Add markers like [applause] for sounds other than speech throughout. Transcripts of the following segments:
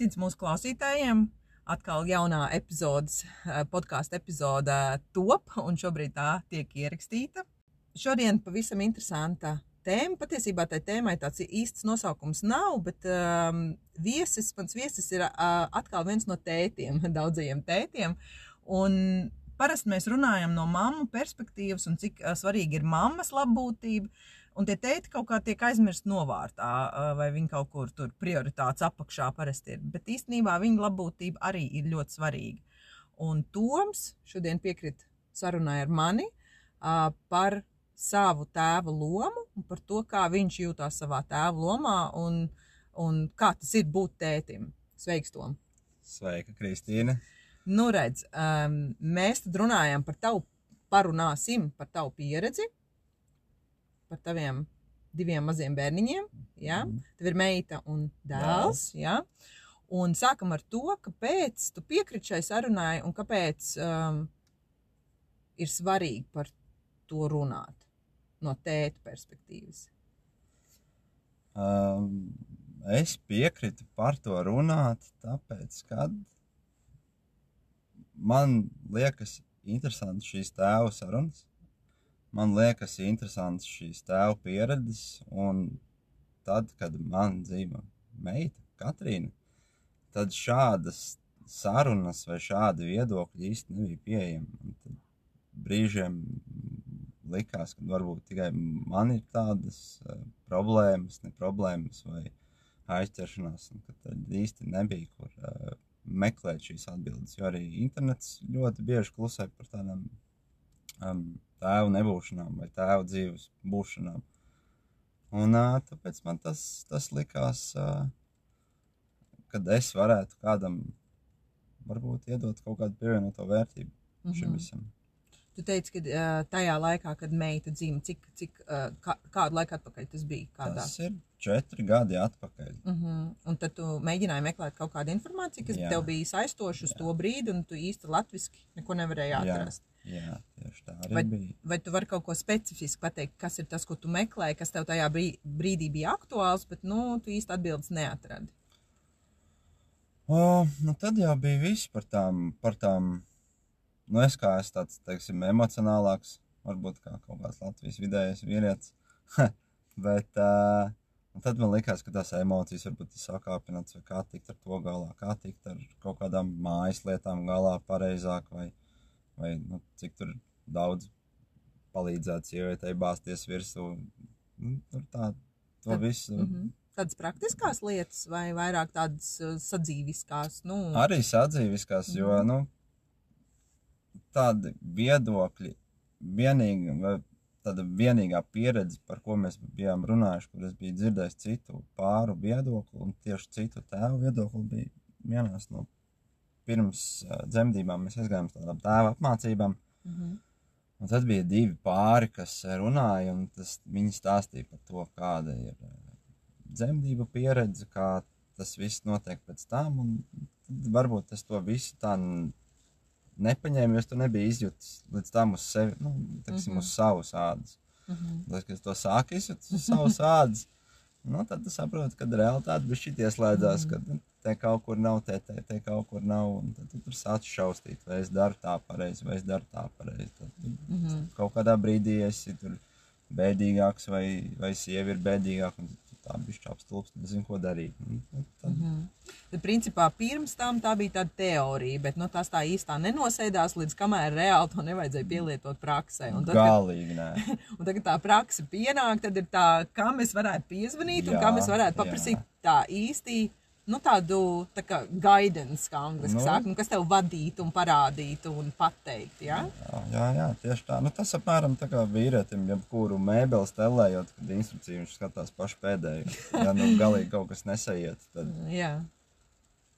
Sveicināts mūsu klausītājiem! Atkal jaunā epizodes, podkāstu epizode top, un šobrīd tā tiek ierakstīta. Šodien pavisam interesanta tēma. Patiesībā tai tēmai tāds īsts nosaukums nav, bet um, viesis, mans viesis ir uh, atkal viens no tētiem, [laughs] daudzajiem tētiem. Un parasti mēs runājam no mammu perspektīvas un cik uh, svarīgi ir mammas labbūtība. Un tie tēti kaut kā tiek aizmirst novārtā, vai viņi kaut kur tur prioritātes apakšā parasti ir. Bet īstenībā viņa labbūtība arī ir ļoti svarīga. Un Toms šodien piekrita sarunai ar mani par savu tēva lomu un par to, kā viņš jūtas savā tēva lomā un, un kā tas ir būt tētim. Sveiks, Tom! Sveika, Kristīne! Nu, redz, um, mēs tad runājam par tavu, parunāsim par tavu pieredzi par taviem diviem maziem bērniņiem. Ja? Mm. Tev ir meita un dēls. Ja? Un sākam ar to, kāpēc tu piekriti šai sarunai un kāpēc um, ir svarīgi par to runāt no tēta perspektīvas. Um, es piekrītu par to runāt, tāpēc, ka man liekas interesanti šīs tēva sarunas man liekas interesants šīs tēva pieredzes. Un tad, kad man dzīvo meita, Katrīna, tad šādas sarunas vai šādi viedokļi īsti nebija pieejami. Brīžiem likās, ka varbūt tikai man ir tādas uh, problēmas, ne problēmas vai aizķeršanās, un ka tad īsti nebija kur uh, meklēt šīs atbildes. Jo arī internets ļoti bieži klusē par tādām tēva nebūšanām vai tēva dzīves būšanām. Un tāpēc man tas, tas likās, kad es varētu kādam varbūt iedot kaut kādu pievienoto vērtību mm -hmm. šim visam. Tu teici, ka tajā laikā, kad meita dzima, cik, cik kā, kādu laiku atpakaļ tas bija? Kādā? Tas ir četri gadi atpakaļ. Uh -huh. Un tad tu mēģināji meklēt kaut kādu informāciju, kas Jā. tev bija saistoša uz Jā. to brīdi, un tu īsti latviski neko nevarēji atrast. Jā, Jā tieši tā arī vai, bija. Vai tu vari kaut ko specifiski pateikt, kas ir tas, ko tu meklēji, kas tev tajā brīdī bija aktuāls, bet, nu, tu īsti atbildes neatradi? O, nu tad jau bija viss par tām, par tām nu, es kā esmu tāds, teiksim, emocionālāks, varbūt kā kaut kāds Latvijas vidējais vīrietis. [laughs] Bet uh, tad man likās, ka tās emocijas varbūt ir sakāpināts, vai kā tikt ar to galā, kā tikt ar kaut kādām mājas lietām galā pareizāk, vai, vai nu, cik tur daudz palīdzēt sievietei bāzties virsū. Nu, tur tā, to tad, visu. Mm -hmm. Tādas praktiskās lietas vai vairāk tādas uh, sadzīviskās? Nu... Arī sadzīviskās, mm -hmm. jo, nu, tādi viedokļi, vienīga, tāda vienīgā pieredze, par ko mēs bijām runājuši, kur es biju dzirdējis citu pāru viedokli, un tieši citu tēvu viedokli bija vienās no pirms uh, dzemdībām. Mēs aizgājām uz tādām tēva apmācībām. Mm -hmm. Un tad bija divi pāri, kas runāja, un tas, viņi stāstīja par to, kāda ir dzemdību pieredze, kā tas viss notiek pēc tam. Varbūt es to visu tā nepaņēmu, jo es to nebiju izjutis līdz tam uz sevi, nu, teksim, mm -hmm. uz savas ādas. Mm -hmm. Tad, kad es to sāku izjust uz savas ādas, nu, tad tu saproti, ka realitāte bija šī ieslēdzās, mm -hmm. ka te kaut kur nav, te, te, te kaut kur nav, tad tu tur sāc šaustīt, vai es daru tā pareizi, vai es daru tā pareizi. Tad mm -hmm. kaut kādā brīdī esi tur bēdīgāks, vai, vai sievi ir bēdīgāka, tā bija apstulbs, nezinu, ko darīt. Un, nu, tad... mm -hmm. Tad, principā, pirms tam tā bija tāda teorija, bet nu, tas tā īstā nenosēdās, līdz kamēr reāli to nevajadzēja pielietot praksē. Un tad, Galīgi, nē. [laughs] un tagad tā praksa pienāk, tad ir tā, kam es varētu piezvanīt un jā, kam es varētu paprasīt jā. tā īsti nu, tādu tā kā guidance, kā angļuiski nu, saka, nu, kas tev vadītu un parādītu un pateikt. Ja? Jā, jā, jā, tieši tā. Nu, tas apmēram tā kā vīrietim, jebkuru mēbeli stelējot, kad instrukciju viņš skatās pašu pēdējo. Ja nu galīgi kaut kas nesaiet, tad. jā.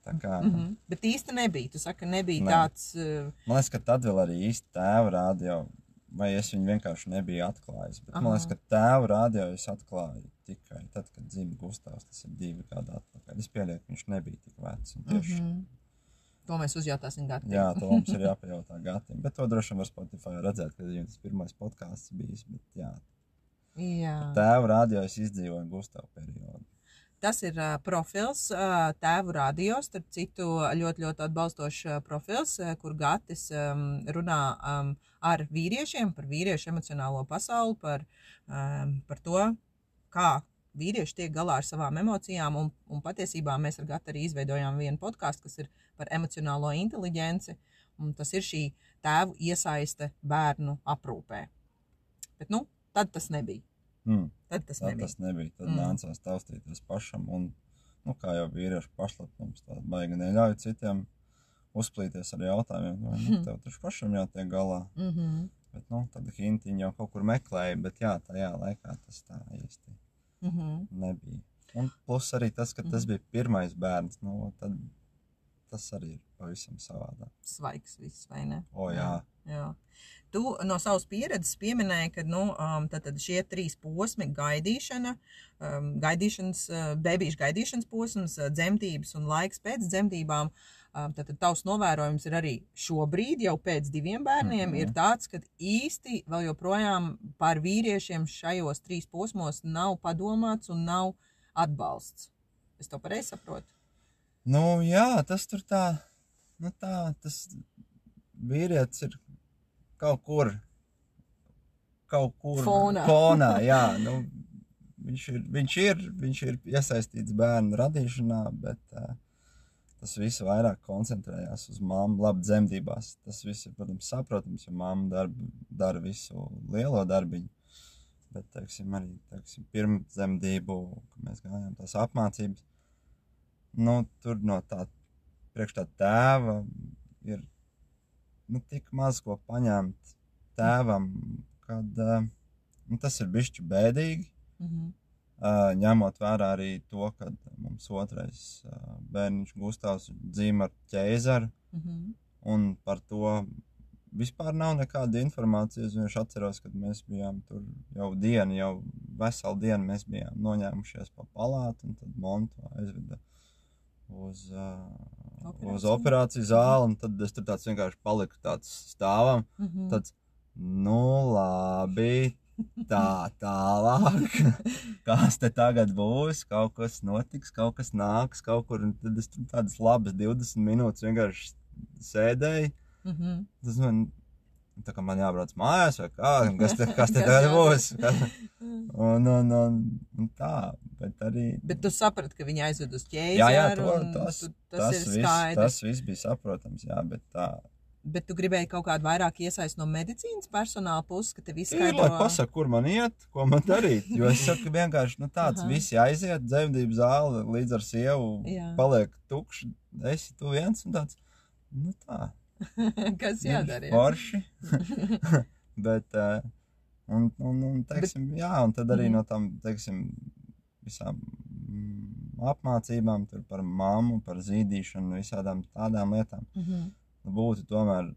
Tā kā. Mm -hmm. Bet īsti nebija. Tu saki, nebija ne. tāds. Uh... Man liekas, ka tad vēl arī īsti tēva rādio, vai es viņu vienkārši nebiju atklājis. Bet Aha. man liekas, ka tēva rādio es atklāju tikai tad, kad dzimta Gustavs. Tas ir divi atpakaļ. Es pieļauju, ka viņš nebija tik vecs. Tieši... Mm -hmm. To mēs uzjautāsim Gatam. Jā, to mums ir [laughs] jāpajautā Gatam. Bet to droši vien var Spotify redzēt, kad viņam tas pirmais podkāsts bijis. Bet, jā. jā. Tēva rādio es izdzīvoju Gustavu periodu. Tas ir uh, profils uh, tēvu radio, starp citu, ļoti, ļoti atbalstošs uh, profils, uh, kur Gatis um, runā um, ar vīriešiem par vīriešu emocionālo pasauli, par, um, par to, kā vīrieši tiek galā ar savām emocijām. Un, un patiesībā mēs ar Gatu arī izveidojām vienu podkāstu, kas ir par emocionālo inteligenci. Un tas ir šī tēvu iesaiste bērnu aprūpē. Bet, nu, tad tas nebija. Mm. Tad tas Tā nebija. tas nebija. Tad Mm. mm. nācās taustīties pašam. Un, nu, kā jau vīriešu pašlepnums, tā baigi neļauj citiem uzplīties ar jautājumiem. Vai, nu, Hmm. tev taču pašam jātiek galā. Mm -hmm. Bet, nu, tad hintiņu jau kaut kur meklēja, bet jā, tajā laikā tas tā īsti Mm -hmm. nebija. Un plus arī tas, ka tas bija pirmais bērns, nu, tad tas arī ir pavisam savādāk. Svaigs viss, vai ne? O, jā. jā. Tu no savas pieredzes pieminēji, ka nu, um, tad, tad šie trīs posmi - gaidīšana, um, gaidīšanas, uh, bebīšu gaidīšanas posms, uh, dzemdības un laiks pēc dzemdībām. Um, tad, tad tavs novērojums ir arī šobrīd, jau pēc diviem bērniem, mm. -hmm. ir tāds, ka īsti vēl joprojām par vīriešiem šajos trīs posmos nav padomāts un nav atbalsts. Es to pareizi saprotu. Nu, jā, tas tur tā, nu tā, tas vīrietis ir kaut kur, kaut kur Fonā. fonā [laughs] jā, nu, viņš ir, viņš ir, viņš ir iesaistīts bērnu radīšanā, bet uh, tas viss vairāk koncentrējās uz māmu, labi, dzemdībās. Tas viss ir, protams, saprotams, jo māma darb, dara visu lielo darbiņu. Bet, teiksim, arī teiksim, pirmdzemdību, kad mēs gājām tās apmācības, nu, tur no tā priekš tā tēva ir nu, tik maz ko paņemt tēvam, kad uh, nu, tas ir bišķi bēdīgi. Mm -hmm. Uh, ņemot vērā arī to, ka mums otrais uh, bērniņš Gustavs dzīvo ar ķēzaru, Mm -hmm. un par to vispār nav nekāda informācija. Es vienkārši atceros, kad mēs bijām tur jau dienu, jau veselu dienu mēs bijām noņēmušies pa palātu, un tad Montu aizveda uz, uh, Operāciju. uz operāciju zāli, un tad es tur tāds vienkārši paliku tāds stāvam, Mm -hmm. tāds, nu labi, tā tālāk, [laughs] kas te tagad būs, kaut kas notiks, kaut kas nāks kaut kur, un tad es tur tādas labas 20 minūtes vienkārši sēdēju, Mm -hmm. tas man, tā kā man jābrauc mājās, vai kā, kas te, kas te tagad būs, [laughs] un, un, un, un tā, bet arī, Bet tu saprati, ka viņi aizved uz ķēzi. jā, jā, to, tas, tu, tas, tas, viss, skaidrs. tas viss bija saprotams, jā, bet tā, Bet tu gribēji kaut kādu vairāk iesaist no medicīnas personāla puses, ka tev Ir, izskaidro. lai pasaka, kur man iet, ko man darīt. Jo es saku, vienkārši nu, tāds visi aiziet, dzemdību zāle līdz ar sievu Jā. paliek tukšs. Esi tu viens un tāds, nu tā, [laughs] Kas jādara? jā? Forši. [laughs] Bet, uh, un, un, un, teiksim, jā, un tad arī Mhm. no tam, teiksim, visām mm, apmācībām tur par mammu, par zīdīšanu, visādām tādām lietām. Mhm. nu, būtu tomēr,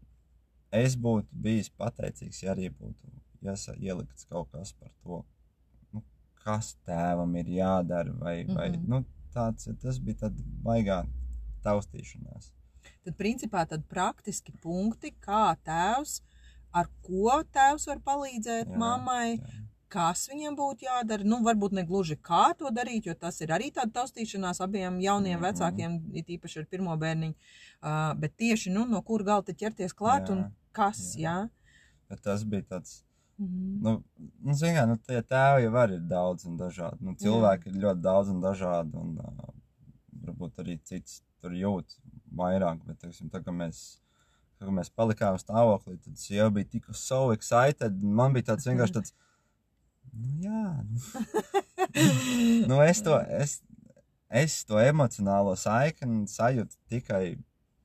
es būtu bijis pateicīgs, ja arī būtu iesa, ielikts kaut kas par to, nu, kas tēvam ir jādara, vai, mm -hmm. vai Mhm. nu, tāds, tas bija tad baigā taustīšanās. Tad, principā, tad praktiski punkti, kā tēvs, ar ko tēvs var palīdzēt Jā, mammai, jā. kas viņam būtu jādara. Nu, varbūt ne gluži kā to darīt, jo tas ir arī tāda taustīšanās abiem jauniem Mhm. vecākiem, it īpaši ar pirmo bērniņu. Uh, bet tieši nu, no kur galda ķerties klāt Jā, un kas, jā. jā. Bet tas bija tāds, Mhm. nu, nu zin kā, nu, tie tēvi jau ir daudz un dažādi. Nu, cilvēki ir ļoti daudz un dažādi, un uh, varbūt arī cits tur jūt vairāk, bet, teiksim, tā kā mēs, kā mēs palikām stāvoklī, tad sieva bija tik so excited, un man bija tāds vienkārši tāds, nu jā, nu, [laughs] nu es to, es, es to emocionālo saikni sajūtu tikai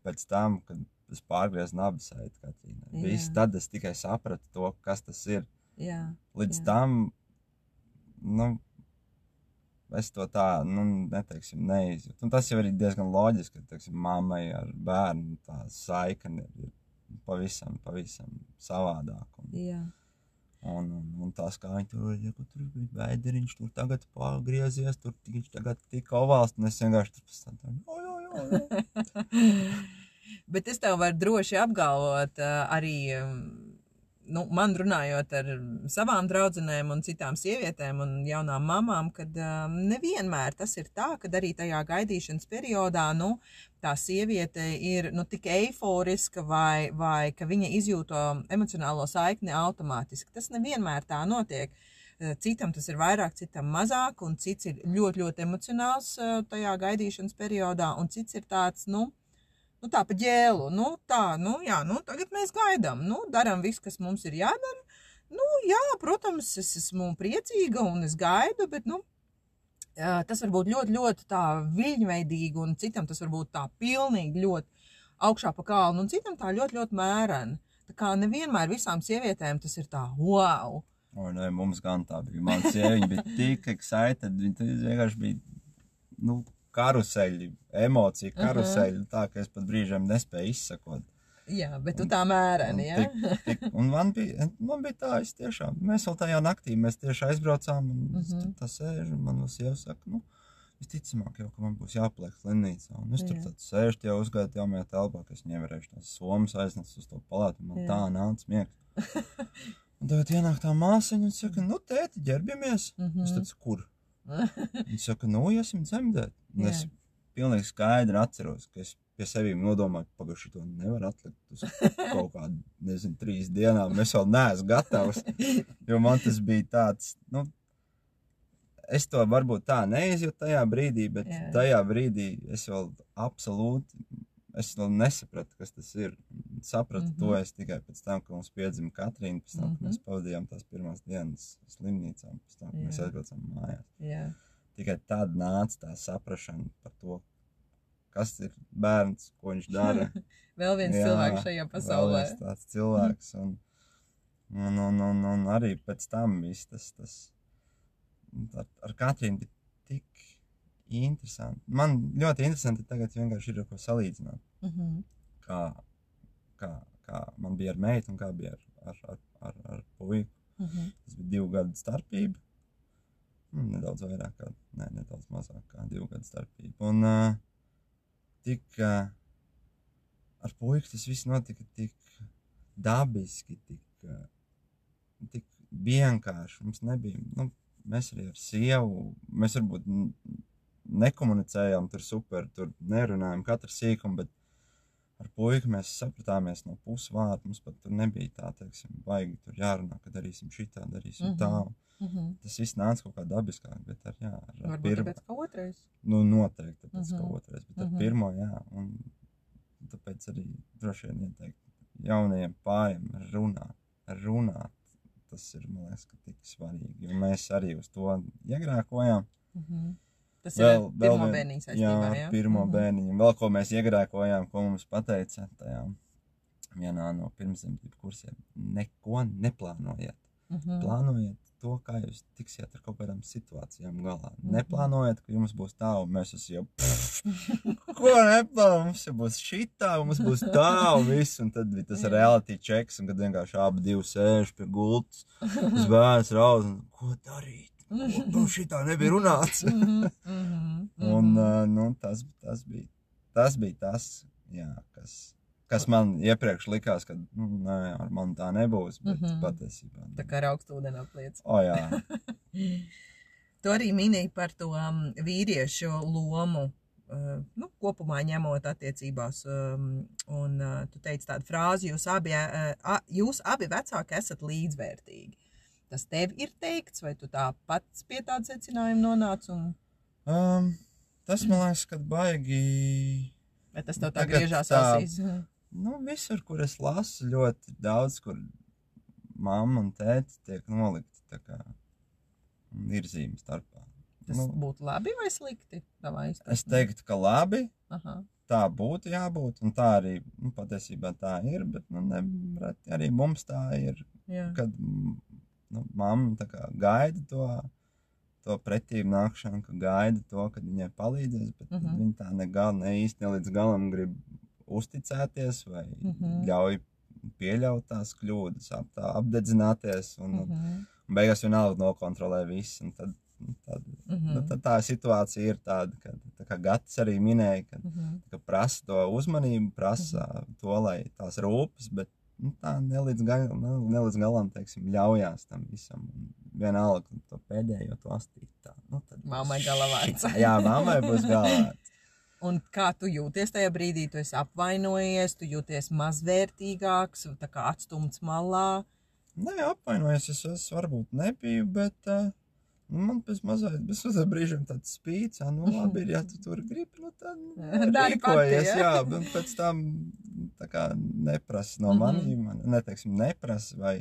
pēc tam, kad es pārgriezu nabu saiti Katrīnai. Viss tad es tikai sapratu to, kas tas ir. jā. Līdz Jā. tam, nu, es to tā, nu, neteiksim, neizjūtu. Un tas jau ir diezgan loģiski, ka, teiksim, mammai ar bērnu tā saikne ir pavisam, pavisam savādāk. Un, jā. un, un, un tas, kā viņi tur ir, ja, tur bija vēderiņš, tur tagad pagriezies, tur viņš tagad tik ovāls, un es vienkārši tur jo, jo, jo, jo. [laughs] Bet es tev varu droši apgalvot, arī, nu, man runājot ar savām draudzenēm un citām sievietēm un jaunām mamām, kad um, nevienmēr tas ir tā, ka arī tajā gaidīšanas periodā, nu, tā sieviete ir, nu, tik eiforiska vai, vai ka viņa izjūto emocionālo saikni automātiski. Tas nevienmēr tā notiek. Uh, citam tas ir vairāk, citam mazāk, un cits ir ļoti, ļoti emocionāls uh, tajā gaidīšanas periodā, un cits ir tāds, nu, nu, tā pa ģēlu, nu, tā, nu, jā, nu, tagad mēs gaidām, nu, darām visu, kas mums ir jādara. Nu, jā, protams, es esmu priecīga un es gaidu, bet, nu, tas var būt ļoti, ļoti tā viļņveidīgi, un citam tas var būt tā pilnīgi ļoti augšā pa kalnu, un citam tā ļoti, ļoti mēreni. Tā kā nevienmēr visām sievietēm tas ir tā, wow! O, nē, mums gan tā bija. Man sieviete bija tik excited, viņa vienkārši bija, nu, karuseļi, emociju karuseļi, uh -huh. tā ka es pat brīžiem nespēju izsakot. Jā, bet tu tā mēreni, jā? Tik, tik, un man bija, man bija tā, es tiešām, mēs vēl tajā naktī, mēs tieši aizbraucām, un uh -huh. tur tā sēžu, un man vēl sieva saka, nu, visticamāk jau, ka man būs jāpliek slimnīcā, un es tur tad sēžu tie uzgāju jaunajā telpā, ka es nevarēšu tās somas aiznes uz to palātu, man jā. tā nāca miegs. [laughs] un tagad ienāk tā māsiņa un saka, nu, tēti, ģerbjamies. Uh -huh. Es tad, kur? [laughs] Viņa saka, nu, iesim dzemdēt. Un es pilnīgi skaidri atceros, ka es pie sevis nodomāju, ka pagaidzi to nevar atlikt uz [laughs] kaut kādu, nezinu, trīs dienām. Es vēl neesmu gatavs. Jo man tas bija tāds, nu, es to varbūt tā neizjūtu tajā brīdī, bet Jā. tajā brīdī es vēl absolūti es vēl nesapratu, kas tas ir. Sapratu mm -hmm. to es tikai pēc tam, kad mums piedzima Katrīna, pēc tam, mm -hmm. kad mēs mhm. pavadījām tās pirmās dienas slimnīcā, pēc tam, kad yeah. mēs aizbraucām mājās. Yeah. Tikai tad nāca tā saprašana par to, kas ir bērns, ko viņš dara. [laughs] vēl viens Jā, cilvēks šajā pasaulē. Tāds cilvēks. Un, un, un, un, un arī pēc tam viss tas, tas ar, ar Katrīnu tik interesanti. Man ļoti interesanti tagad vienkārši ir ko salīdzināt. Mm -hmm. kā, kā, kā man bija ar meitu un kā bija ar, ar, ar, ar, ar puiku. Mm -hmm. Tas bija divu gadu starpība. Mm, nedaudz vairāk, kā, ne, nedaudz mazāk kā divu gadu starpība. Un uh, tik uh, ar puiku tas viss notika tik dabiski, tik, uh, tik vienkārši. Mums nebija, nu, mēs arī ar sievu, mēs varbūt nekomunicējām tur super, tur nerunājām katru sīkumu, bet ar puiku mēs sapratāmies no pusvārda. Mums pat tur nebija tā, teiksim, baigi tur jārunā, ka darīsim šitā, darīsim mm -hmm. tā. Mm -hmm. Tas viss nāca kaut kā dabiskāk, bet ar, jā, ar, ar pirmo. Tāpēc kā otrais? Nu, noteikti tāpēc mm -hmm. kā otrais, bet mm -hmm. ar mhm. pirmo, jā, un tāpēc arī droši vien ieteikt jaunajiem pāriem runāt, runāt. Tas ir, man liekas, tik svarīgi, jo mēs arī uz to iegrēkojām. Mm -hmm. Tas vēl, ir pirmo vēl, bērniņu saistībā, jā? jā? pirmo -hmm. bērniņu. Vēl ko mēs iegrēkojām, ko mums pateica tajā vienā no pirmsdzemdību kursiem. Neko neplānojiet. -hmm. Plānojiet to, kā jūs tiksiet ar kaut kādām situācijām galā. Mm -hmm. Neplānojiet, ka jums būs tā, un mēs esam jau, pff, ko neplānojam, mums būs šitā, mums būs tā, un viss, un tad bija tas reality checks, un kad vienkārši abi divi sēž pie gultas, uz bērns rauz, un ko darīt? [laughs] nu, šitā nebija runāts. Mhm, mhm, un, mhm. uh, nu, tas, tas, bija, tas bija tas, jā, kas, kas man iepriekš likās, ka nu, nē, ar mani tā nebūs. Bet mm -hmm. patiesībā. Tā kā ar augstu ūdeni apliec. O, jā. [laughs] tu arī minēji par to um, vīriešu lomu. Uh, nu, kopumā ņemot attiecībās, um, un uh, tu teici tādu frāzi, jūs abi, jūs abi vecāki esat līdzvērtīgi tas tev ir teikts, vai tu tā pats pie tāda secinājuma nonāc? Un... Um, tas man liekas, ka baigi. Bet tas tev tā griežās asīs. [laughs] Nu, visur, kur es lasu, ļoti daudz, kur mamma un tēti tiek nolikti tā kā virzīm starpā. Tas nu, būtu labi vai slikti? Es teiktu, ka labi. Aha. Tā būtu jābūt, un tā arī nu, patiesībā tā ir, bet nu, ne, arī mums tā ir. Jā. Kad nu, mamma gaida to, to pretīm nākšanu, ka gaida to, kad viņai palīdzēs, bet mhm. -huh. viņa tā negal, ne īsti ne līdz galam grib uzticēties vai mhm. -huh. ļauj pieļaut tās kļūdas, ap, tā, apdedzināties un, uh -huh. un, un beigās vienalga nokontrolē visu. Tad, tad, uh -huh. nu, tad tā situācija ir tāda, ka, tā kā Gatis arī minēja, ka, uh -huh. ka prasa to uzmanību, prasa uh -huh. to, lai tās rūpes, bet nu, tā nelīdz, gal, ne, nelīdz galam, teiksim, ļaujās tam visam. Vienalga, ka to pēdējo to astīt. Tā, nu, tad Mammai galavārds. šitā, Jā, mammai būs galavārds. Un kā tu jūties tajā brīdī? Tu esi apvainojies, tu jūties mazvērtīgāks, tā kā atstumts malā. Nē, apvainojos, es, es varbūt nebiju, bet uh, nu, man pēc mazliet, bez mazliet brīžiem tāds spīts, ah, nu labi, ir, ja tu tur gribi, nu tad [laughs] nu, rīkojies, jā, bet pēc tam tā kā neprasa no Mhm. maniem, man, neteiksim, neprasa vai,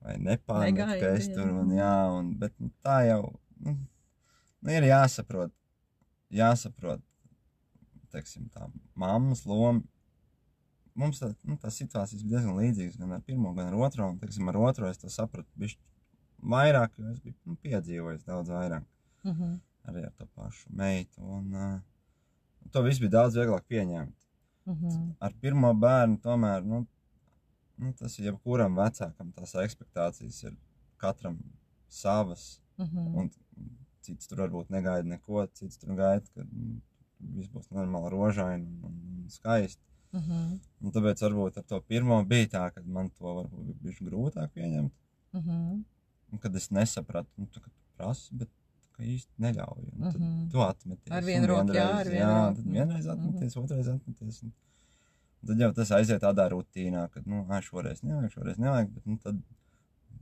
vai nepārmet, ka es jā. tur, un jā, un, bet nu, tā jau, nu, nu, ir jāsaprot, jāsaprot, teiksim, tā mammas loma. Mums tā, nu, tā situācijas bija diezgan līdzīgas gan ar pirmo, gan ar otro. Un, teiksim, ar otro es to sapratu bišķi vairāk, jo es biju nu, piedzīvojis daudz vairāk Uh -huh. arī ar to pašu meitu. Un, uh, to viss bija daudz vieglāk pieņemt. Uh -huh. Ar pirmo bērnu tomēr, nu, nu, tas ir jebkuram vecākam, tās expectācijas ir katram savas. Uh -huh. Un cits tur varbūt negaida neko, cits tur gaida, ka nu, viss būs normāli rožaini un, skaisti. Uh -huh. Un tāpēc varbūt ar to pirmo bija tā, ka man to varbūt bija grūtāk pieņemt. Uh -huh. Un kad es nesapratu, nu, tu prasi, bet kā īsti neļauju. Un, tad Mhm. tu atmeties. Ar vienu roku, jā, ar vienu roku. tad vienreiz Mhm. atmeties, otrais atmeties. Un, un tad jau tas aiziet tādā rutīnā, ka, nu, ā, šoreiz nevajag, šoreiz nevajag, bet, nu, tad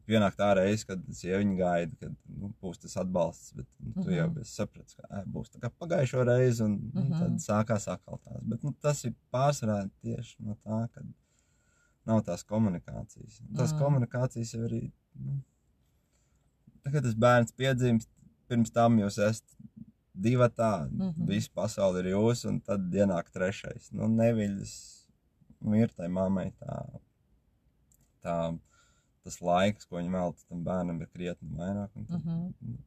pienāk tā reize, kad sieviņa gaida, kad, nu, būs tas atbalsts, bet, nu, tu jau Mhm. esi sapratis, ka, ē, būs tā kā pagājušo reizi, un, un Mhm. tad sākās atkal tās. Bet, nu, tas ir pārsvarā tieši no tā, ka nav tās komunikācijas. Un Tās Mhm. komunikācijas jau arī, nu, Tagad tas bērns piedzimst, pirms tam jūs esat divi tā, mm. -hmm. visa pasaule ir jūsu, un tad ienāk trešais. Nu, neviļas, nu, ir tai mammai tā, tā, tas laiks, ko viņa velta tam bērnam, ir krietni vairāk. un Tad, Mhm.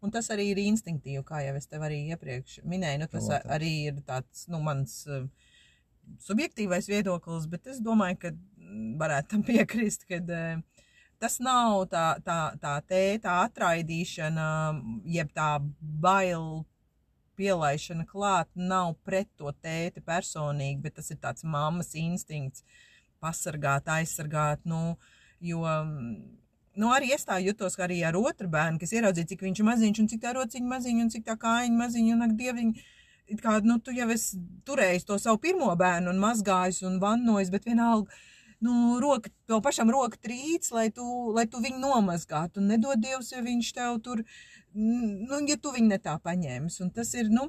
Un tas arī ir instinktīvi, kā jau es tev arī iepriekš minēju. Nu, tas Protams. arī ir tāds, nu, mans uh, subjektīvais viedoklis, bet es domāju, ka mm, varētu tam piekrist, ka uh, tas nav tā, tā, tā tēta atraidīšana, jeb tā bail pielaišana klāt, nav pret to tēti personīgi, bet tas ir tāds mammas instinkts pasargāt, aizsargāt, nu, jo nu, arī es tā jutos, ka arī ar otru bērnu, kas ieraudzīja, cik viņš maziņš, un cik tā rociņa maziņa, un cik tā kājiņa maziņa, un ak, dieviņa. It kā nu, tu jau esi turējis to savu pirmo bērnu, un mazgājis un vannojis, bet vienalga, nu, roka, to pašam roka trīc, lai tu, lai tu viņu nomazgātu. Un nedod Dievs, ja viņš tev tur, nu, ja tu viņu ne tā paņēmis. Un tas ir, nu,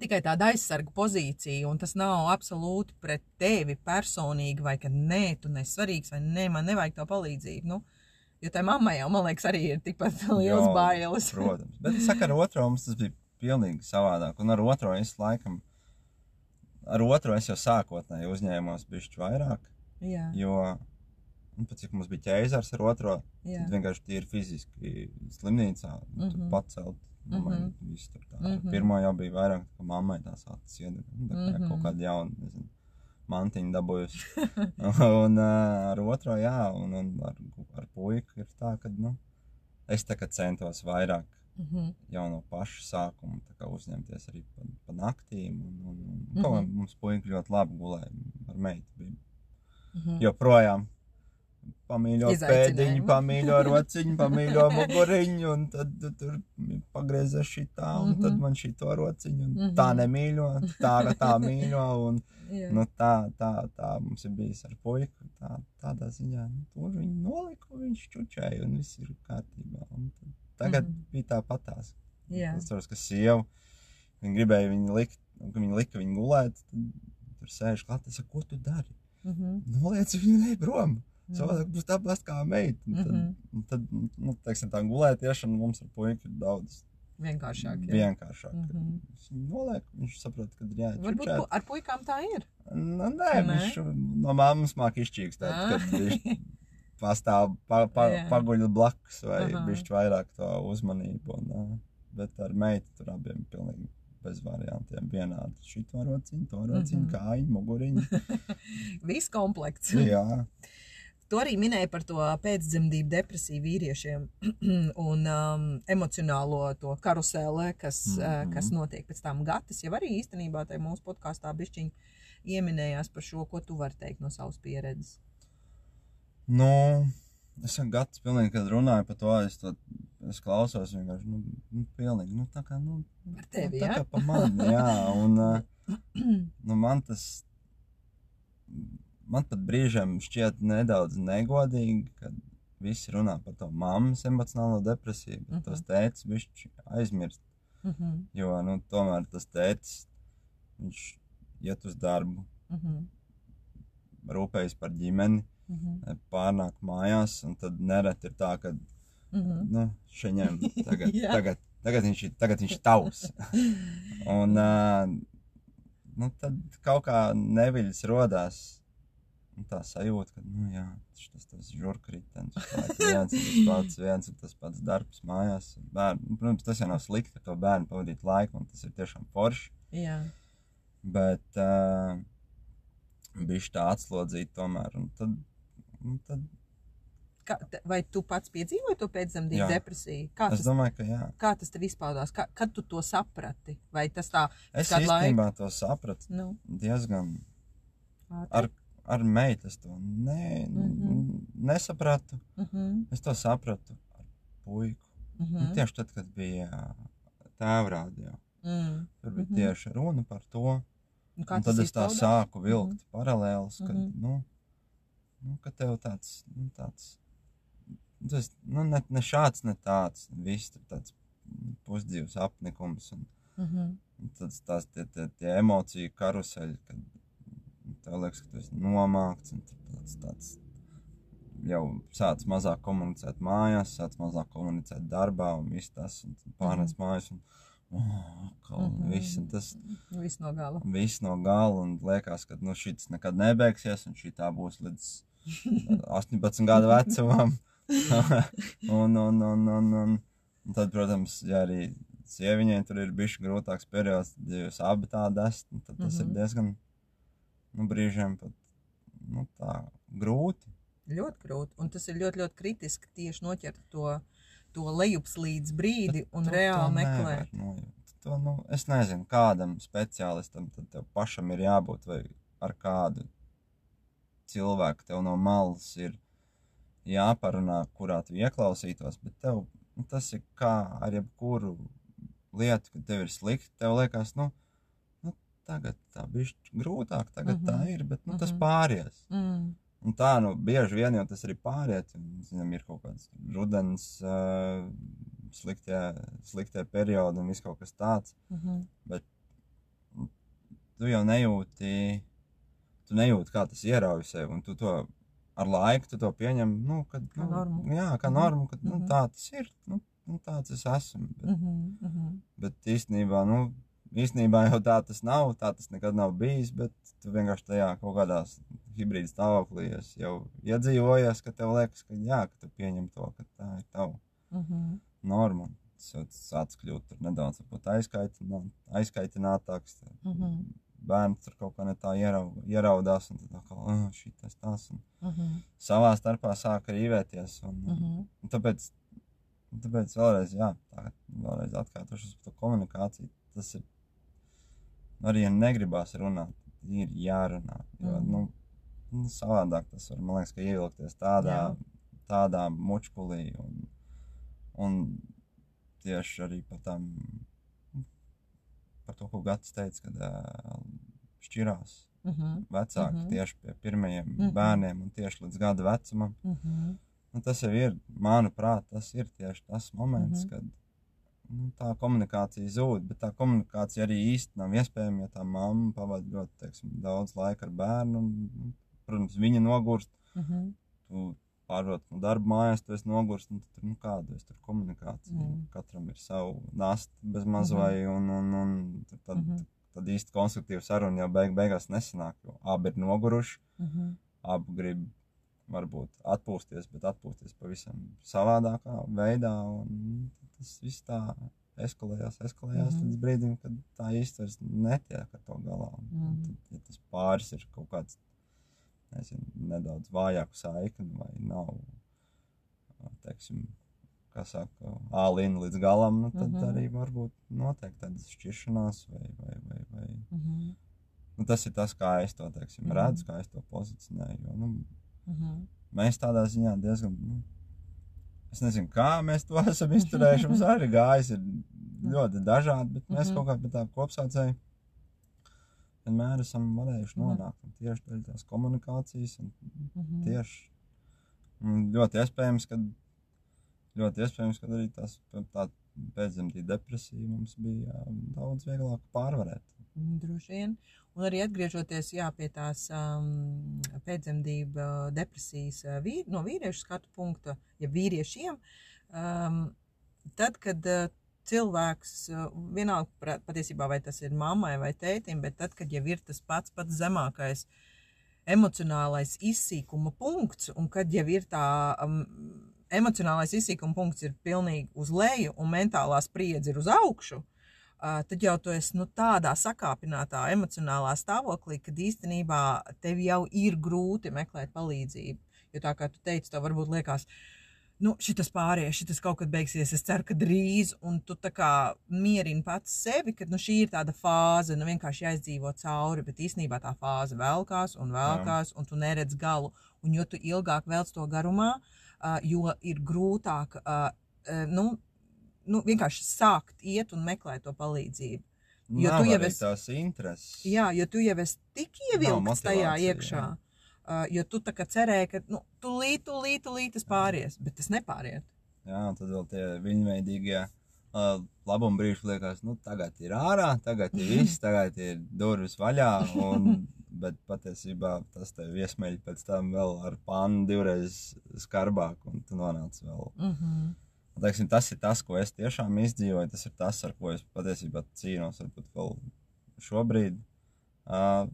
tikai tāda aizsarga pozīcija, un tas nav absolūti pret tevi personīgi, vai ka nē, tu nesvarīgs, vai nē, man nevajag tā palīdzību. Nu, jo tai mammai jau, man liekas, arī ir tikpat liels Jā, bailes. [laughs] Protams, bet es saku, ar otro mums tas bija pilnīgi savādāk. Un ar otro es laikam, ar otro es jau sākotnēji uzņēmos bišķi vairāk, Jā, jo, nu, pat cik mums bija ķēzars ar otro, jā. tad vienkārši tīri fiziski slimnīcā, mm. -hmm. pacelt. Mammai, Mhm. viss tur tā. Mhm. Ar Pirmā jau bija vairāk, ka mammai tās acis iedeg. Nu, tā kā Mhm. kaut kāda jauna, nezinu, mantiņa dabūjusi. [laughs] un uh, ar otro, jā, un, un ar, ar puiku ir tā, ka, nu, es tā kā centos vairāk Mhm. jau no paša sākuma uzņemties arī pa, pa naktīm. Un, un, un, kaut kā mums puiši ļoti labi gulēja ar meitu. Bija Mhm. joprojām pamīļo pēdiņu, pamīļo [laughs] rociņu, pamīļo muguriņu, un tad tu tur pagriezē šitā, un Mhm. tad man šito rociņu, un Mhm. tā nemīļo, tā, tā mīļo, un [laughs] Jā. nu, tā, tā, tā mums ir bijis ar puiku, tā, tādā ziņā, nu, tur viņi noliku, viņš čučēja, un viss ir kārtībā, un tad, tagad Mhm. bija tāpatās. Jā. Es saprotu, ka sieva, viņa gribēja viņu likt, kad viņa lika viņu gulēt, tad tur sēž klāt, es saku, ko tu dari? Mhm. Noliec viņu ne prom. Mhm. Savādāk būs tāpat kā meita. Un Tad, Mhm. tad nu, teiksim, tā gulētiešana mums ar puiku ir daudz Vienkāršāk. jā. vienkāršāk. Viņš viņu noliek, viņš saprot, ka jāiet. Varbūt čučēt. ar puikām tā ir. Nu, nē, Nē? viņš no mammas māk izčīkst, Ah. kad viņš pastāv, pa, pa, Jā. paguļ blakus vai Aha. viņš vairāk to uzmanību. Un, bet ar meitu tur abiem pilnīgi bez variantiem vienādi. Šito rociņu, to rociņu, Mhm. kājiņu, muguriņu. [laughs] Viss komplekts. Jā, Tu arī minēji par to pēcdzemdību depresiju vīriešiem [clears throat] un um, emocionālo to karuseli, kas, mm -hmm. Mhm. kas notiek pēc tam. Gatis jau arī īstenībā tajā mūsu podkāstā bišķiņi ieminējās par šo, ko tu vari teikt no savas pieredzes. Nu, es esmu gatavs pilnīgi, kad runāju par to, es, to, es klausos vienkārši, nu, nu pilnīgi, nu, tā kā, nu, Par tevi, tā jā? kā pa mani, jā, un, uh, [laughs] nu, man tas, man pat brīžiem šķiet nedaudz negodīgi, kad visi runā par to mammas emocionālo depresiju, bet Mhm. tos tētis bišķi aizmirst, Mhm, jo, nu, tomēr tas tētis, viņš iet uz darbu, mhm, rūpējas par ģimeni, mhm, pārnāk mājās, un tad nereti ir tā, ka, mhm. nu, šaņem, tagad, Jā. tagad, tagad viņš ir, tagad viņš ir tavs. Un, [laughs] uh, nu, tad kaut kā neviļas rodās. Un tā sajūta, ka, nu, jā, tas tas žurkritenis, viens un tas pats, viens un tas pats darbs mājās. Nu, Protams, tas jau nav slikti ar to bērnu pavadīt laiku, un tas ir tiešām forši. Jā, Bet uh, bija tā atslodzīta tomēr. Un tad, un tad Kā, vai tu pats piedzīvoji to pēcdzemdību depresiju? Kā es tas, domāju, ka jā. kā tas tev izpaudās? Kā, kad tu to saprati? Vai tas tā, Es īstenībā to sapratu nu, diezgan ātri? ar, ar meitas to ne, Mhm. nesapratu. Mhm, Es to sapratu ar puiku. mhm, Nu, tieši tad, kad bija tēvrādio. mm. Tur bija Mhm. tieši runa par to. Un Un tad es tā izpaudās? sāku vilkt paralēlus, kad, Mhm. nu, nu, ka tev tāds, nu, tāds, tas, nu, ne, ne šāds, ne tāds, viss tur tāds pusdzīvs apnikums un, Mhm, un tāds tās tie, tie, tie emociju karuseļi, kad tev liekas, ka tu esi nomākts tāds, tāds jau sāc mazāk komunicēt mājās, sāc mazāk komunicēt darbā un viss tas, un pārnēc mājās un, oh, un Mhm. viss, tas, Viss no gala. viss no gala un liekas, ka nu, šis nekad nebeigsies un šī tā būs līdz [laughs] 18 gadu vecumam. [laughs] un, un, un, un, un, un tad, protams, ja arī sieviņai tur ir bijis grūtāks periods, ja jūs abi tādi esat, nu, tad tas mm Mhm. -hmm. ir diezgan, nu, brīžiem pat, nu, tā grūti. Ļoti grūti. Un tas ir ļoti, ļoti kritiski tieši noķert to, to lejupslīdz brīdi un Tu reāli to meklēt. nojaukt. To, nu, es nezinu, kādam speciālistam tev pašam ir jābūt, vai ar kādu cilvēku tev no malas ir jāparunā, kurā tu ieklausītos. Bet tev, nu, tas ir kā ar jebkuru lietu, kad tev ir slikti. Tev liekas, nu, nu tagad tā bija grūtāk, tagad mm -hmm. tā Mhm. ir, bet nu, tas Mhm. pāries. Mm. Un tā, nu, bieži vien jau tas arī pāriet. un, Zinām, ir kaut kāds rudens, uh, sliktie, sliktie periodi un viss kaut kas tāds. Mhm. Tu jau nejūti, tu nejūti, kā tas ierauj sevi, un tu to ar laiku to pieņem, nu, kad, Kā nu, normu. Jā, kā Mhm. normu, ka nu, Mhm. tā tas ir. Nu, nu, tāds es esmu. Bet, Mhm. Mhm. bet īstenībā, nu, īstenībā jau tā tas nav, tā tas nekad nav bijis, bet tu vienkārši tajā kaut kādās hibrīda stāvoklī jau iedzīvojies, ka tev liekas, ka jā, ka tu pieņem to, ka tā ir tava Mhm. norma. un Tas jau sāc kļūt tur nedaudz varbūt aizkaitinā, aizkaitinātāks. Bērns tur kaut kā ne tā ierau, ieraudās, un tad atkal, oh, šī tas tas. Un Mhm. savā starpā sāk rīvēties. Un, un, Mhm. un tāpēc, tāpēc vēlreiz, jā, tā, vēlreiz atkārtošos par to komunikāciju. Tas ir arī, ja negribās runāt, ir jārunā. Jo, Mhm. nu, nu, savādāk tas var, man liekas, ka ievilkties tādā, Jā. tādā mučkulī. Un, un tieši arī par tām, par to, ko Gatis teica, kad uh, šķirās Mhm. vecāki Mhm. tieši pie pirmajiem Mhm. bērniem un tieši līdz gada vecumam. Mhm. Nu, tas jau ir, manuprāt, tas ir tieši tas moments, Mhm. kad nu, tā komunikācija zūd, bet tā komunikācija arī īsti nav iespējama, ja tā mamma pavada ļoti teiksim, daudz laika ar bērnu. Un, nu, protams, viņa nogurst, Mhm. tu pārvāc no darba mājās, tu esi nogurst, un tad, tur, nu, kāda ir komunikācija. Mhm. Katram ir savu nastu bez maz Mhm. vai, un, un, un tad, tad, Mhm. tad īsti konstruktīva saruna jau beig, beigās nesanāk, jo abi ir noguruši. Mhm. abi grib varbūt atpūsties, bet atpūsties pavisam savādākā veidā. un Tas viss tā eskalējās, eskalējās Mhm. līdz brīdim, kad tā vairs netiek ar to galā. Un Mhm. Tad, ja tas pāris ir kaut kāds nezinu, nedaudz vājāku saikni vai nav, teiksim, kā saka, ālīna līdz galam, nu, tad Mhm. arī varbūt notiek tādas šķiršanās vai, vai, vai, vai Mhm. Nu, tas ir tas, kā es to teiksim, Mhm. redzu, kā es to pozicionēju. Jo, nu, Mhm. mēs tādā ziņā diezgan, nu, es nezinu, kā mēs to esam izturējuši. Mums [laughs] arī gājis ir ļoti dažādi, bet mēs Mhm. kaut kā pie tā kopsaucēja vienmēr esam varējuši Mhm. nonākt. Un tieši dēļ tās komunikācijas un Mhm. tieši un ļoti iespējams, ka ļoti iespējams, ka arī tās tā pēcdzemdību depresija mums bija jā, daudz vieglāk pārvarēt. Mm, Droši vien. Un arī atgriežoties jā, pie tās um, pēcdzemdību depresijas uh, vīr, no vīriešu skatu punkta, ja vīriešiem, um, tad, kad uh, cilvēks, uh, vienalga patiesībā vai tas ir mammai vai tētim, bet tad, kad jau ir tas pats pats zemākais emocionālais izsīkuma punkts, un kad jau ir tā um, emocionālais izsīkuma punkts ir pilnīgi uz leju un mentālā spriedze ir uz augšu, Uh, tad jau tu esi nu, tādā sakāpinātā emocionālā stāvoklī, kad īstenībā tev jau ir grūti meklēt palīdzību. Jo tā kā tu teici, tev varbūt liekas, nu, šis pāries, šis kaut kad beigsies, es ceru, ka drīz, un tu tā kā mierini pats sevi, ka nu, šī ir tāda fāze, nu vienkārši jāizdzīvo cauri, bet īstenībā tā fāze velkās un velkās, un tu neredz galu. Un jo tu ilgāk velc to garumā, uh, jo ir grūtāk, uh, uh, nu, nu, vienkārši sākt iet un meklēt to palīdzību. Jo Nav tu jau esi- tās intereses. Jā, jo tu jau esi tik ievilkts tajā iekšā. jā. Jo tu tā kā cerēji, ka nu, līdzi, tu līdzi tas pāries, bet tas nepāriet. Jā, un tad vēl tie viņveidīgie labuma brīži liekas, nu, tagad ir ārā, tagad ir viss, [laughs] tagad ir durvis vaļā. Un, bet patiesībā tas tev iesmeļ pēc tam vēl ar pānu divreiz skarbāk, un tu nonāc vēl. Mm -hmm. Teiksim, tas ir tas, ko es tiešām izdzīvoju. Tas ir tas, ar ko es patiesībā cīnos. Varbūt vēl šobrīd. Uh,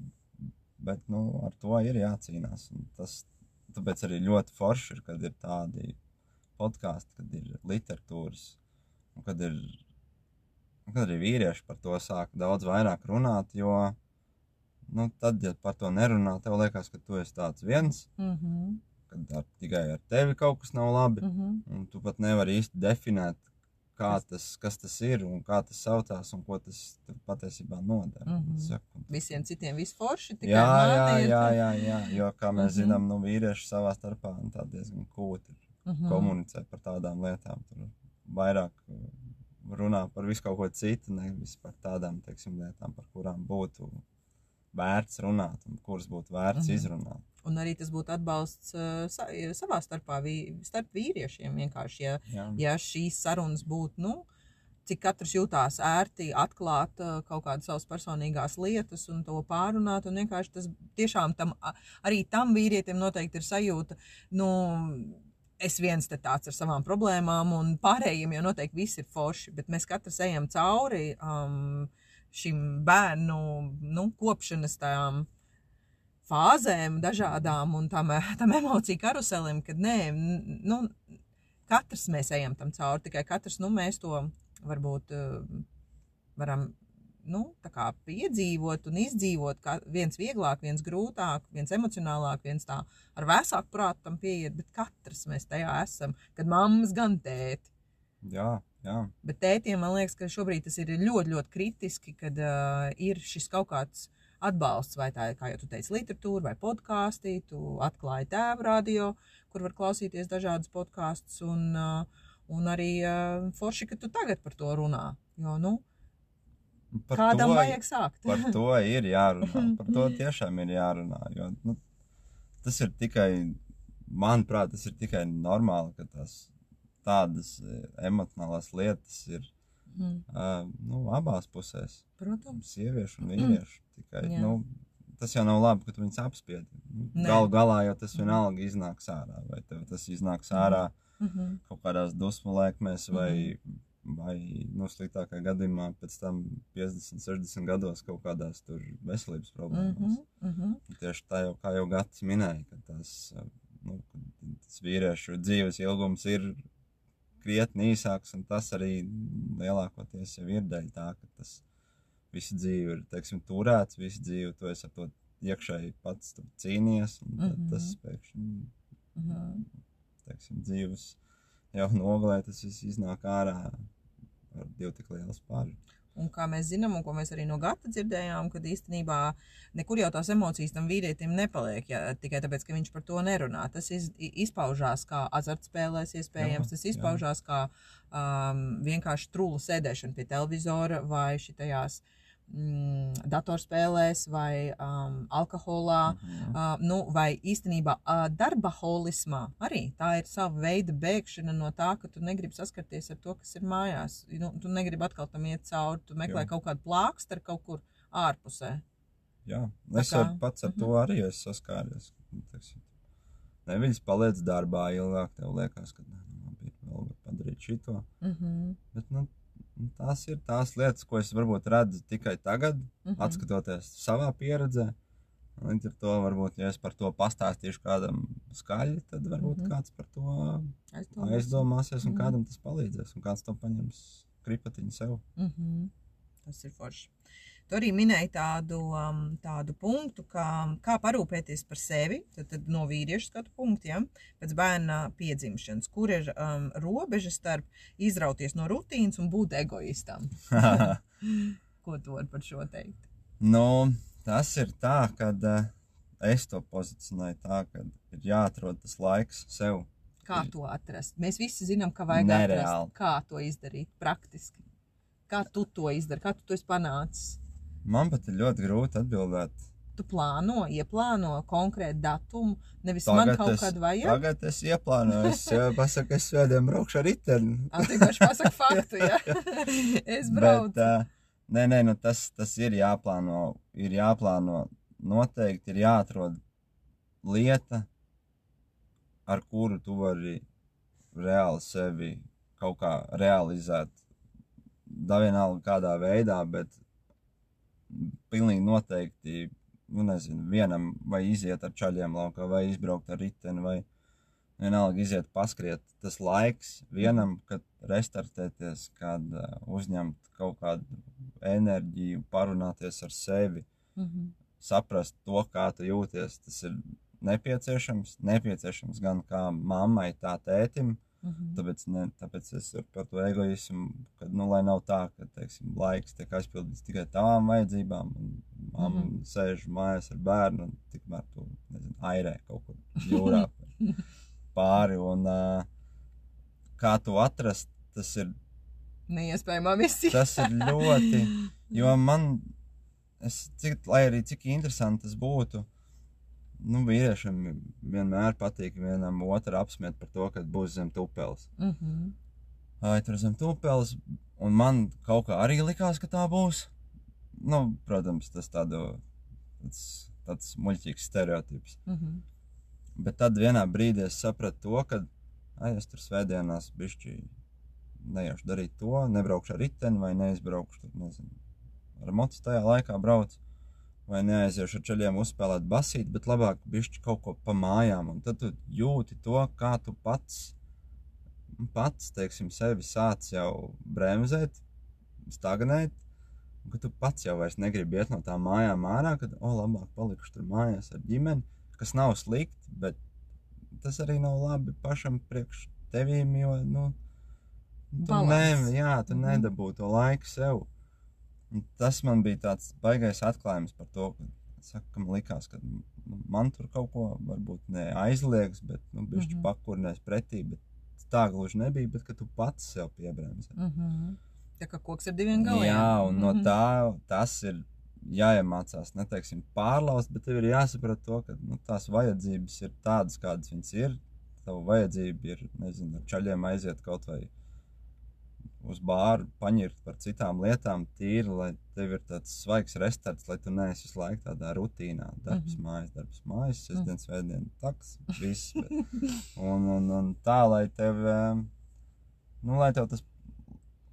bet nu, ar to ir jācīnās. Tas, tāpēc arī ļoti forši ir, kad ir tādi podkāsti, kad ir literatūras, un kad, ir, un kad arī vīrieši par to sāk daudz vairāk runāt. Jo nu, tad, ja par to nerunā, tev liekas, ka tu esi tāds viens, Mm -hmm. kad ar, tikai ar tevi kaut kas nav labi. Mm -hmm. Un tu pat nevari īsti definēt, kā tas, kas tas ir un kā tas saucās un ko tas patiesībā nodara. Mm -hmm. Visiem citiem viss forši. tikai Jā, jā, jā, jā, jā, jo kā mēs Mhm. zinām, nu, vīrieši savā starpā nu, diezgan kūti ir Mhm. komunicē par tādām lietām. Tur vairāk uh, runā par visu kaut ko citu, nevis par tādām teiksim, lietām, par kurām būtu vērts runāt un kuras būtu vērts Mhm. izrunāt. Un arī tas būtu atbalsts uh, sa savā starpā, vī starp vīriešiem. Vienkārši, ja, Jā. ja šīs sarunas būtu, nu, cik katrs jūtās ērti atklāt uh, kaut kādas savas personīgās lietas un to pārunāt. Un vienkārši tas tiešām tam, arī tam vīrietim noteikti ir sajūta, nu, es viens te tāds ar savām problēmām, un pārējiem jau noteikti viss ir forši, bet mēs katrs ejam cauri um, šim bērnu nu, kopšanas tām fāzēm, dažādām un tam, tam emociju karuselim, kad nē, nu, katrs mēs ejam tam cauri, tikai katrs nu, mēs to varbūt uh, varam nu, tā kā piedzīvot un izdzīvot. kā Viens vieglāk, viens grūtāk, viens emocionālāk, viens tā ar vēsāku prātu tam pieiet, bet katrs mēs tajā esam, kad mammas gan tēti. jā, jā. Bet tētiem man liekas, ka šobrīd tas ir ļoti, ļoti kritiski, kad uh, ir šis kaut kāds atbalsts, vai tā ir, kā jau tu teici, literatūra vai podkāstī. Tu atklāji tēvu radio, kur var klausīties dažādas podkāstus, un, uh, un arī uh, forši, ka tu tagad par to runā. Jo, nu, Par kādam to- vajag sākt? Par to ir jārunā. [laughs] Par to tiešām ir jārunā. Jo, nu, tas ir tikai, manuprāt, tas ir tikai normāli, ka tās tādas eh, emocionālās lietas ir Mm, uh, nu, abās pusēs. Protams. Sieviešu un vīriešu. Tikai, Jā. nu, tas jau nav labi, ka tu viņus apspiedi. Nu. Galu galā jau tas vienalga iznāks ārā. Vai tas iznāks ārā Mm -hmm. kaut kādās dusmu lēkmēs, vai, vai nu, sliktākajā gadījumā pēc tam 50, 60 gados kaut kādās veselības problēmās. Mm -hmm. Mm -hmm. Tieši tā jau kā jau Gatis minēja, ka tas, nu, tas vīriešu dzīves ilgums ir krietni īsāks, un tas arī lielākoties jau ir dēļ tā, ka tas visu dzīvi ir, teiksim, turēts, visu dzīvi tu esi ar to iekšēji pats cīnījies, un tad Mhm. tas pēkšņi Mm -hmm. teiksim, dzīves jau nogalē, tas viss iznāk ārā ar divu tik lielu spāru. Un kā mēs zinām, un ko mēs arī no gata dzirdējām, kad īstenībā nekur jau tās emocijas tam vīrietim nepaliek, ja, tikai tāpēc, ka viņš par to nerunā. Tas iz, izpaužās kā azartspēlēs, iespējams, Jā, tas jā. izpaužās kā um, vienkārši trūla sēdēšana pie televizora vai šitajās mm, datorspēlēs vai um, alkoholā. Mhm. Uh, nu, vai īstenībā uh, darba holismā arī tā ir sava veida bēgšana no tā, ka tu negribi saskarties ar to, kas ir mājās. Nu, tu negribi atkal tam iet cauri, tu meklē Jā. kaut kādu plākstu kaut kur ārpusē. Jā, es kā- ar, pats ar Mhm. to arī esmu saskāries. Nu, Neviļas paliec darbā ilgāk, tev liekas, ka nu, vēl var padarīt šito. Mm -hmm. Bet, nu, nu, tās ir tās lietas, ko es varbūt redzu tikai tagad, Mm -hmm. atskatoties savā pieredzē. Līdz ar to, varbūt, ja es par to pastāstīšu kādam skaļi, tad varbūt mm. -hmm. kāds par to Aizdomās. aizdomāsies, un Mhm. kādam tas palīdzēs, un kāds to paņems kripatiņu sev. Mm -hmm. Tas ir forši. Tu arī minēji tādu, um, tādu punktu, kā, kā parūpēties par sevi, tad, tad no vīriešu skatu punkta, ja, pēc bērna piedzimšanas, kur ir um, robeža starp izrauties no rutīnas un būt egoistam. [laughs] Ko tu vari par šo teikt? Nu, tas ir tā, ka uh, es to pozicionēju tā, ka ir jāatrod tas laiks sev. Kā to atrast? Mēs visi zinām, ka vajag Nereāli. atrast. Kā to izdarīt praktiski? Kā tu to izdari? Kā tu to esi panācis? Man pat ir ļoti grūti atbildēt. Tu plāno, ieplāno konkrētu datumu, nevis man kaut es, kad vajag. tagad es ieplānoju, es jau [laughs] pasaku, es svētdien braukšu ar riteni. Ah, vienkārši pasaka faktu, ja? [laughs] es braucu. Bet, uh, nē, nē, nu tas, tas ir jāplāno. Ir jāplāno. Noteikti ir jāatrod lieta, ar kuru tu vari reāli sevi kaut kā realizēt. Da vienalga kādā veidā, bet pilnīgi noteikti, nu nezinu, vienam vai iziet ar čaļiem laukā, vai izbraukt ar riteni, vai vienalga iziet paskriet. Tas laiks vienam, kad restartēties, kad uh, uzņemt kaut kādu enerģiju, parunāties ar sevi, Mhm. saprast to, kā tu jūties. Tas ir nepieciešams. Nepieciešams gan kā mammai, tā tētim. Mhm. Tāpēc, ne, tāpēc es par to egoismu, ka, nu, lai nav tā, ka, teiksim, laiks tiek aizpildīts tikai tavām vajadzībām, un mamma mm. -hmm. sēž mājās ar bērnu, un tikmēr tu, nezinu, airē kaut kur jūrā [laughs] pāri, un uh, kā to atrast, tas ir, Neiespējamā misija. tas ir ļoti, jo [laughs] man, es, cik, lai arī cik interesanti tas būtu, nu, vīriešiem vienmēr patīk vienam otru apsmiet par to, ka būs zem tupeles. Mhm. Ai, tur zem tūpeles, un man kaut kā arī likās, ka tā būs. Nu, protams, tas tādu, tāds, tāds muļķīgs stereotips. Mhm. Bet tad vienā brīdī es sapratu to, ka, ai, es tur svētdienās bišķi neiešu darīt to, nebraukšu ar riteni vai neizbraukšu, tur, nezinu, ar mocu tajā laikā braucu. Vai neaiziešu ar ceļiem uzspēlēt basīt, bet labāk bišķi kaut ko pa mājām. Un tad tu jūti to, kā tu pats pats, teiksim, sevi sāc jau bremzēt, stagnēt, un ka tu pats jau vairs negribi iet no tām mājām ārā, kad, o, labāk palikšu tur mājās ar ģimeni, kas nav slikti, bet tas arī nav labi pašam priekš tevīm, jo, nu, tu, ne, jā, tu Mhm. nedabū to laiku sev. Un tas man bija tāds baisais atklājums par to, ka, saka, ka man likās, ka man tur kaut ko varbūt ne aizliegs, bet nu, bišķi Mhm. pakurnēs pretī. Bet tā gluži nebija, bet tu pats sev piebremzē. Mhm. Tā kā koks ar diviem galiem. Jā, un no Mhm. tā tas ir jāiemācās, neteiksim, pārlaust, bet tev ir jāsaprot to, ka nu, tās vajadzības ir tādas, kādas viņas ir. Tava vajadzība ir, nezinu, ar čaļiem aiziet kaut vai uz bāru, paņirt par citām lietām, tīri, lai tev ir tāds svaigs restarts, lai tu neesi visu laiku tādā rutīnā. Darbs, Mhm. mājas, darbs, mājas, sestdien, svētdien, taks, viss. Un, un, un tā, lai tev, em, nu, lai tev tas,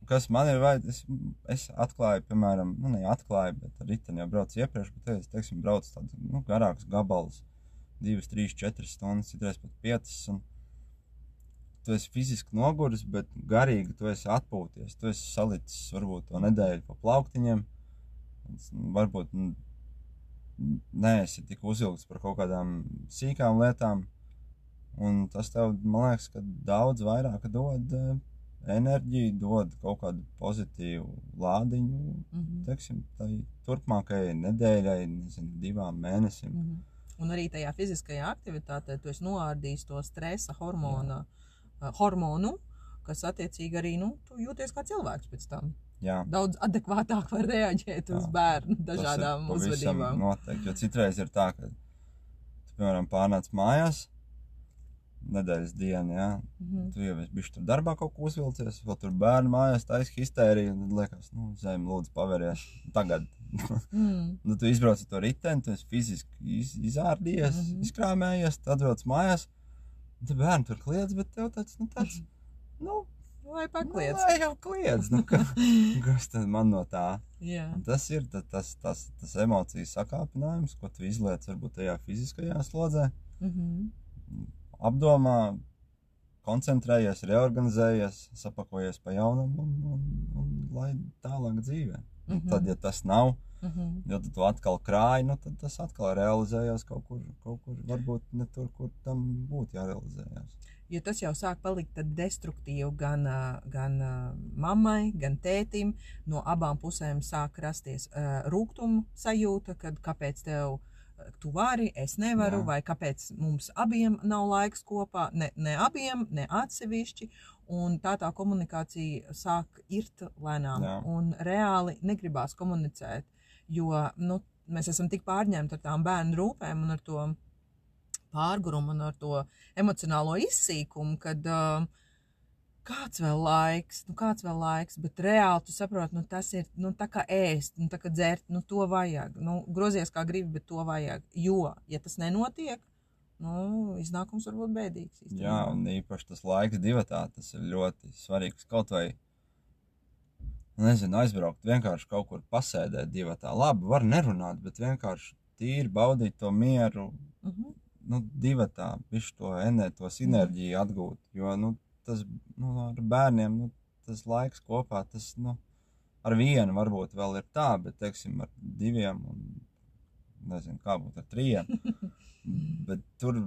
kas man ir vajadzīgs, es, es atklāju, piemēram, nu, ne atklāju, bet ar riteni jau braucu iepriekš, bet es, teiksim, braucu tādu, nu, garāks gabals, divas, trīs, četras stundas, citreiz pat piecas, un tu esi fiziski noguris, bet garīgi tu esi atpūties, tu esi salicis varbūt to nedēļu pa plauktiņiem, un varbūt nu, neesi tik uzilgts par kaut kādām sīkām lietām, un tas tev, man liekas, ka daudz vairāk dod eh, enerģiju, dod kaut kādu pozitīvu lādiņu, Mhm. teiksim, tai turpmākajai nedēļai, nezinu, divām mēnesim. Mhm. Un arī tajā fiziskajā aktivitātē tu esi noārdījis to stresa hormona, uh, hormonu, kas attiecīgi arī nu, jūties kā cilvēks pēc tam. Jā, Daudz adekvātāk var reaģēt uz Jā. bērnu tas ir dažādām uzvedībām. Noteikti, jo citreiz ir tā, ka, tu, piemēram, pārnāc mājās, nedēļas diena, jā, Mhm. tu jau esi tur darbā kaut ko uzvilcies, vēl tur bērnu mājās, taisa histērija, tad liekas, nu, zem, lūdzu, paveries tagad. Mm. [laughs] nu, tu izbrauc ar to riteni, tu esi fiziski iz, izārdījies, mm. -hmm. izkrāmējies, tad atbrauc mājās, un tad bērni tur kliedz, bet tev tāds, nu, tāds, [laughs] nu, Lai nu, pakliedz. lai jau kliedz, nu, ka, [laughs] kas tad man no tā? Jā. Un tas ir tas, tas, tas, tas emocijas sakāpinājums, ko tu izliec varbūt tajā fiziskajā slodzē. Mhm. Apdomā, koncentrējies, reorganizējies, sapakojies pa jaunam un, un, un lai tālāk dzīvē. Un Mhm. Tad, ja tas nav, Mhm. jo tu to atkal krāji, nu, tad tas atkal realizējās kaut kur, kaut kur varbūt ne tur, kur tam būtu jārealizējās. Jo tas jau sāk palikt tad destruktīvi gan, gan mammai, gan tētim. No abām pusēm sāk rasties uh, rūkuma sajūta, kad kāpēc tev tu vari, es nevaru, Jā. vai kāpēc mums abiem nav laiks kopā, ne, ne abiem, ne atsevišķi. Un tā tā komunikācija sāk irt lēnām, Jā. un reāli negribās komunicēt. Jo nu, mēs esam tik pārņemti ar tām bērnu rūpēm un ar to pārgurumu un ar to emocionālo izsīkumu, kad uh, kāds vēl laiks, nu kāds vēl laiks, bet reāli tu saproti, nu tas ir nu, tā kā ēst, nu tā kā dzert, nu to vajag. Nu, grozies kā gribi, bet to vajag. Jo, ja tas nenotiek, nu, iznākums var būt bēdīgs. īstenībā. Jā, un īpaši tas laiks divatā, tas ir ļoti svarīgs. Kaut vai, nezinu, aizbraukt, vienkārši kaut kur pasēdēt divatā. Labi, var nerunāt, bet vienkārši tīri baudīt to mieru, Mhm. nu, divatā, visu to enerģiju, sinerģiju atgūt. Jo, nu, tas, nu, ar bērniem, nu, tas laiks kopā, tas, nu, ar vienu varbūt vēl ir tā, bet, teiksim, ar diviem un, nezinu, kā būtu ar trījiem. [laughs] Bet tur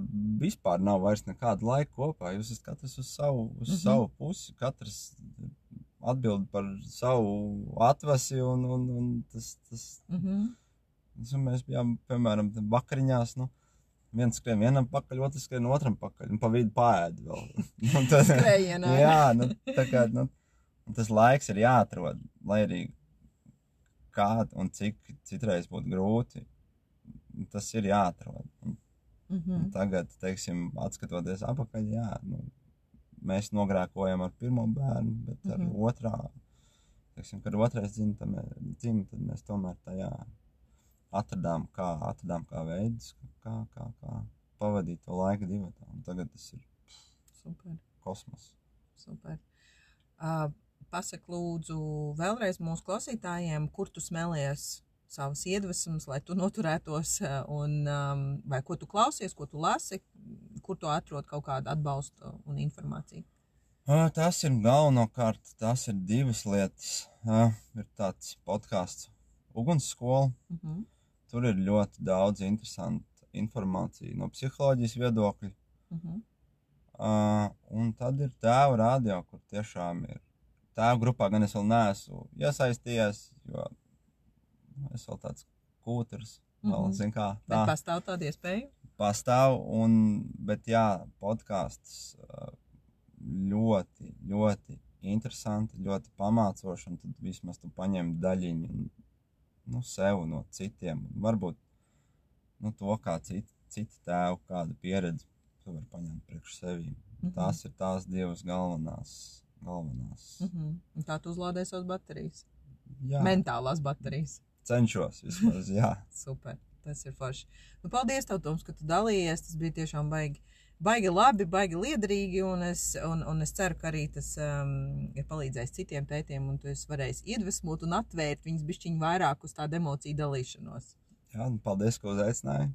vispār nav vairs nekāda laika kopā. Jūs esat katrs uz savu, uz Mhm. mhm. savu pusi, katrs atbild par savu atvasi, un, un, un tas, tas, Mhm. tas un mēs bijām, piemēram, vakariņās, nu, viens skrien vienam pakaļ, otrs skrien otram pakaļ, un pa vidu pāēd vēl. [laughs] Tad- Skrējienā. Jā, nu, tā kā, nu, tas laiks ir jāatrod, lai arī kā un cik citreiz būtu grūti, tas ir jāatrod. Un, Mhm. Un Tagad, teiksim, atskatoties atpakaļ, jā, nu, mēs nogrēkojam ar pirmo bērnu, bet ar mm -hmm. otrā, teiksim, kad otrais dzimta, dzim, tad mēs tomēr tajā atradām, kā, atradām kā veidus, kā, kā, kā pavadīt to laiku divatā. Un tagad tas ir Super. kosmos. Super. Uh, Pasaka, lūdzu, vēlreiz mūsu klausītājiem, kur tu smēlies savas iedvesmas, lai tu noturētos, uh, un um, vai ko tu klausies, ko tu lasi, kur tu atrod kaut kādu atbalstu un informāciju. Tas ir galvenokārt, tas ir divas lietas. Ā, Ir tāds podkāsts, Ugunsskola. Uh -huh. Tur ir ļoti daudz interesantu informāciju no psiholoģijas viedokļa. Uh -huh. Uh, un tad ir tēva radio, kur tiešām ir. Tēva grupā gan es vēl neesmu iesaistījies, jo es vēl tāds kūters. Vēl, Mhm. zin kā, Bet tā pastāv tāda iespēja. pastāv. Un, bet jā, podkāsts ļoti, ļoti interesanti, ļoti pamācoši. Un tad vismaz tu paņem daļiņu nu, sev no citiem. Varbūt nu, to, kā citi, citi tēvi, kādu pieredzi tu vari paņemt priekš sevi. Mhm. Tās ir tās divas galvenās. galvenās. Uh -huh. Un tā tu uzlādē savas baterijas. Jā, Mentālās baterijas. Cenšos vismaz. Jā. [laughs] Super. Tas ir forši. Nu, paldies, tev, Toms, ka tu dalījies. Tas bija tiešām baigi, baigi labi, baigi liederīgi. Un es, un, un es ceru, ka arī tas um, ir palīdzējis citiem tētiem, un tu esi varējis iedvesmot un atvērt viņus bišķiņu vairāk uz tādu emociju dalīšanos. Jā, un paldies, ka uzaicināji.